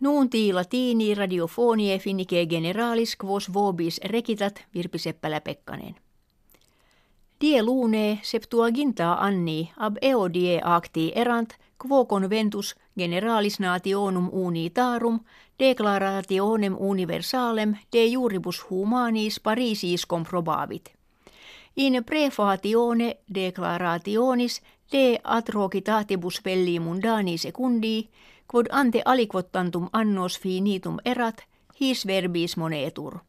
Nuunti latini radiofonie finnike generalis quos vobis rekitat Virpi Seppälä-Pekkanen. Die lune septuaginta anni ab eodie acti erant quo conventus generalis nationum unitarum declarationem universalem de juribus humanis Parisis comprobavit. In prefatione declarationis de atrocitatibus belli mundani secundi quod ante aliquottantum annos finitum erat, his verbis monetur.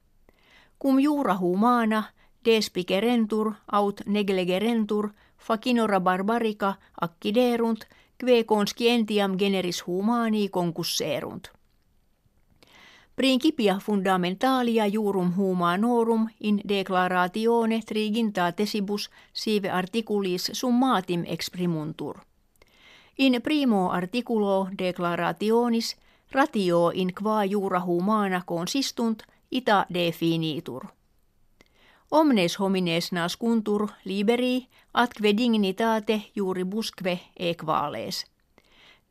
Cum jura humana, despicerentur, aut neglegerentur, facinora barbarica acciderunt, kve conscientiam generis humani concusserunt. Principia fundamentalia jurum humanorum in declaratione triginta tesibus sive articulis summatim exprimuntur. In primo articulo declarationis ratio in qua jura humana consistunt ita definitur. Omnes homines nascuntur liberi atque dignitate juribusque equales.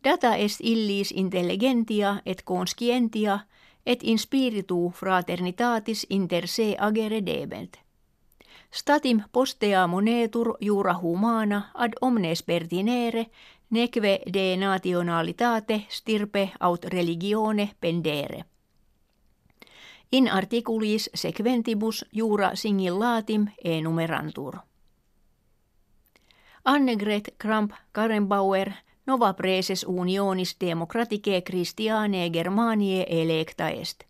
Data est illis intelligentia et conscientia et in spiritu fraternitatis inter se agere debent. Statim postea monetur jura humana ad omnes pertinere neque de nationalitate stirpe aut religione pendere. In articulis sequentibus jura singillatim enumerantur. Annegret Kramp Karenbauer Nova preses unionis democraticae Christianae Germaniae electa est.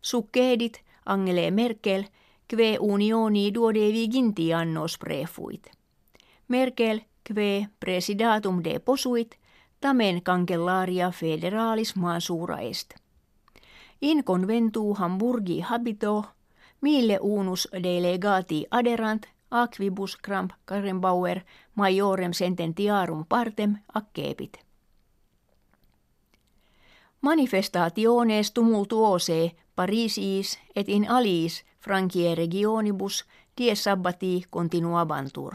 Succedit Angele Merkel, kve unioni duodevi ginti annos prefuit. Merkel kve presidatum de posuit, tamen cancellaria federalis mansura est. In conventu Hamburgi habito, mille unus delegati aderant, aquibus cramp Karenbauer majorem sententiarum partem accepit. Manifestationes tumultuose Parisis et in alis Frankie regionibus dies sabbati continuabantur.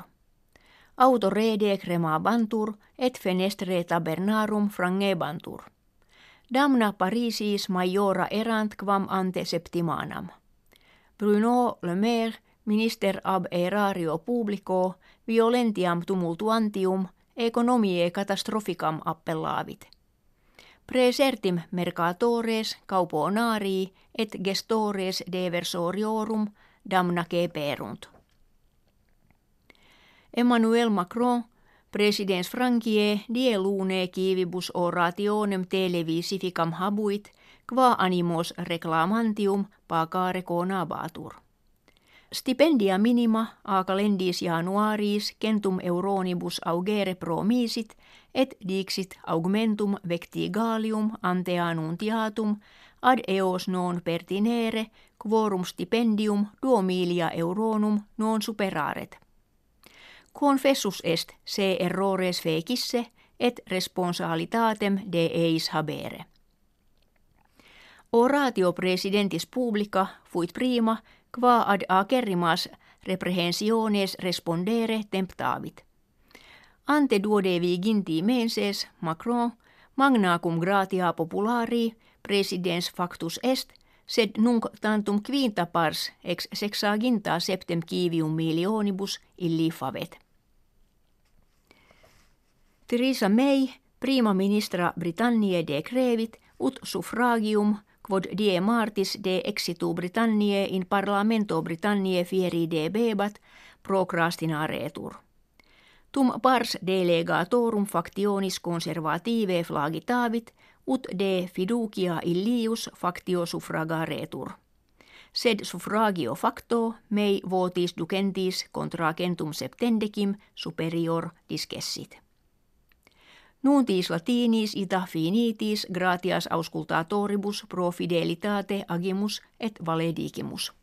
Auto rede cremabantur et fenestre tabernarum frangebantur. Damna Parisis majora erant quam ante septimanam. Bruno Le Maire minister ab erario publico violentiam tumultuantium economiae catastrophicam appellavit. Presertim mercatores cauponarii et gestores deversoriorum damna perunt. Emmanuel Macron, presidens Frankie, die lune kivibus orationem televisificam habuit, qua animos reclamantium pagare conabatur. Stipendia minima a calendis januaris centum euronibus augere promisit et dixit augmentum vectigalium ante annuntiatum ad eos non pertinere quorum stipendium duo milia euronum non superaret. Confessus est se errores fecisse et responsalitatem de eis habere. Oratio presidentis publica fuit prima qua ad acerrimas reprehensiones respondere temptavit. Ante duodevi ginti menses Macron magna cum gratia populari presidens factus est sed nunc tantum quinta pars ex sexaginta septem kivium milionibus illi favet. Theresa May, prima ministra Britanniae decrevit ut suffragium quod die martis de exitu Britanniae in parlamento Britanniae fieri de bebat procrastinaretur. Tum pars delegatorum factionis conservative flagitavit, ut de fiducia illius factio suffragaretur. Sed suffragio facto mei votis ducentis contra centum septendecim superior discessit. Nuntis latinis ita finitis gratias auscultatoribus pro fidelitate agimus et valedigimus.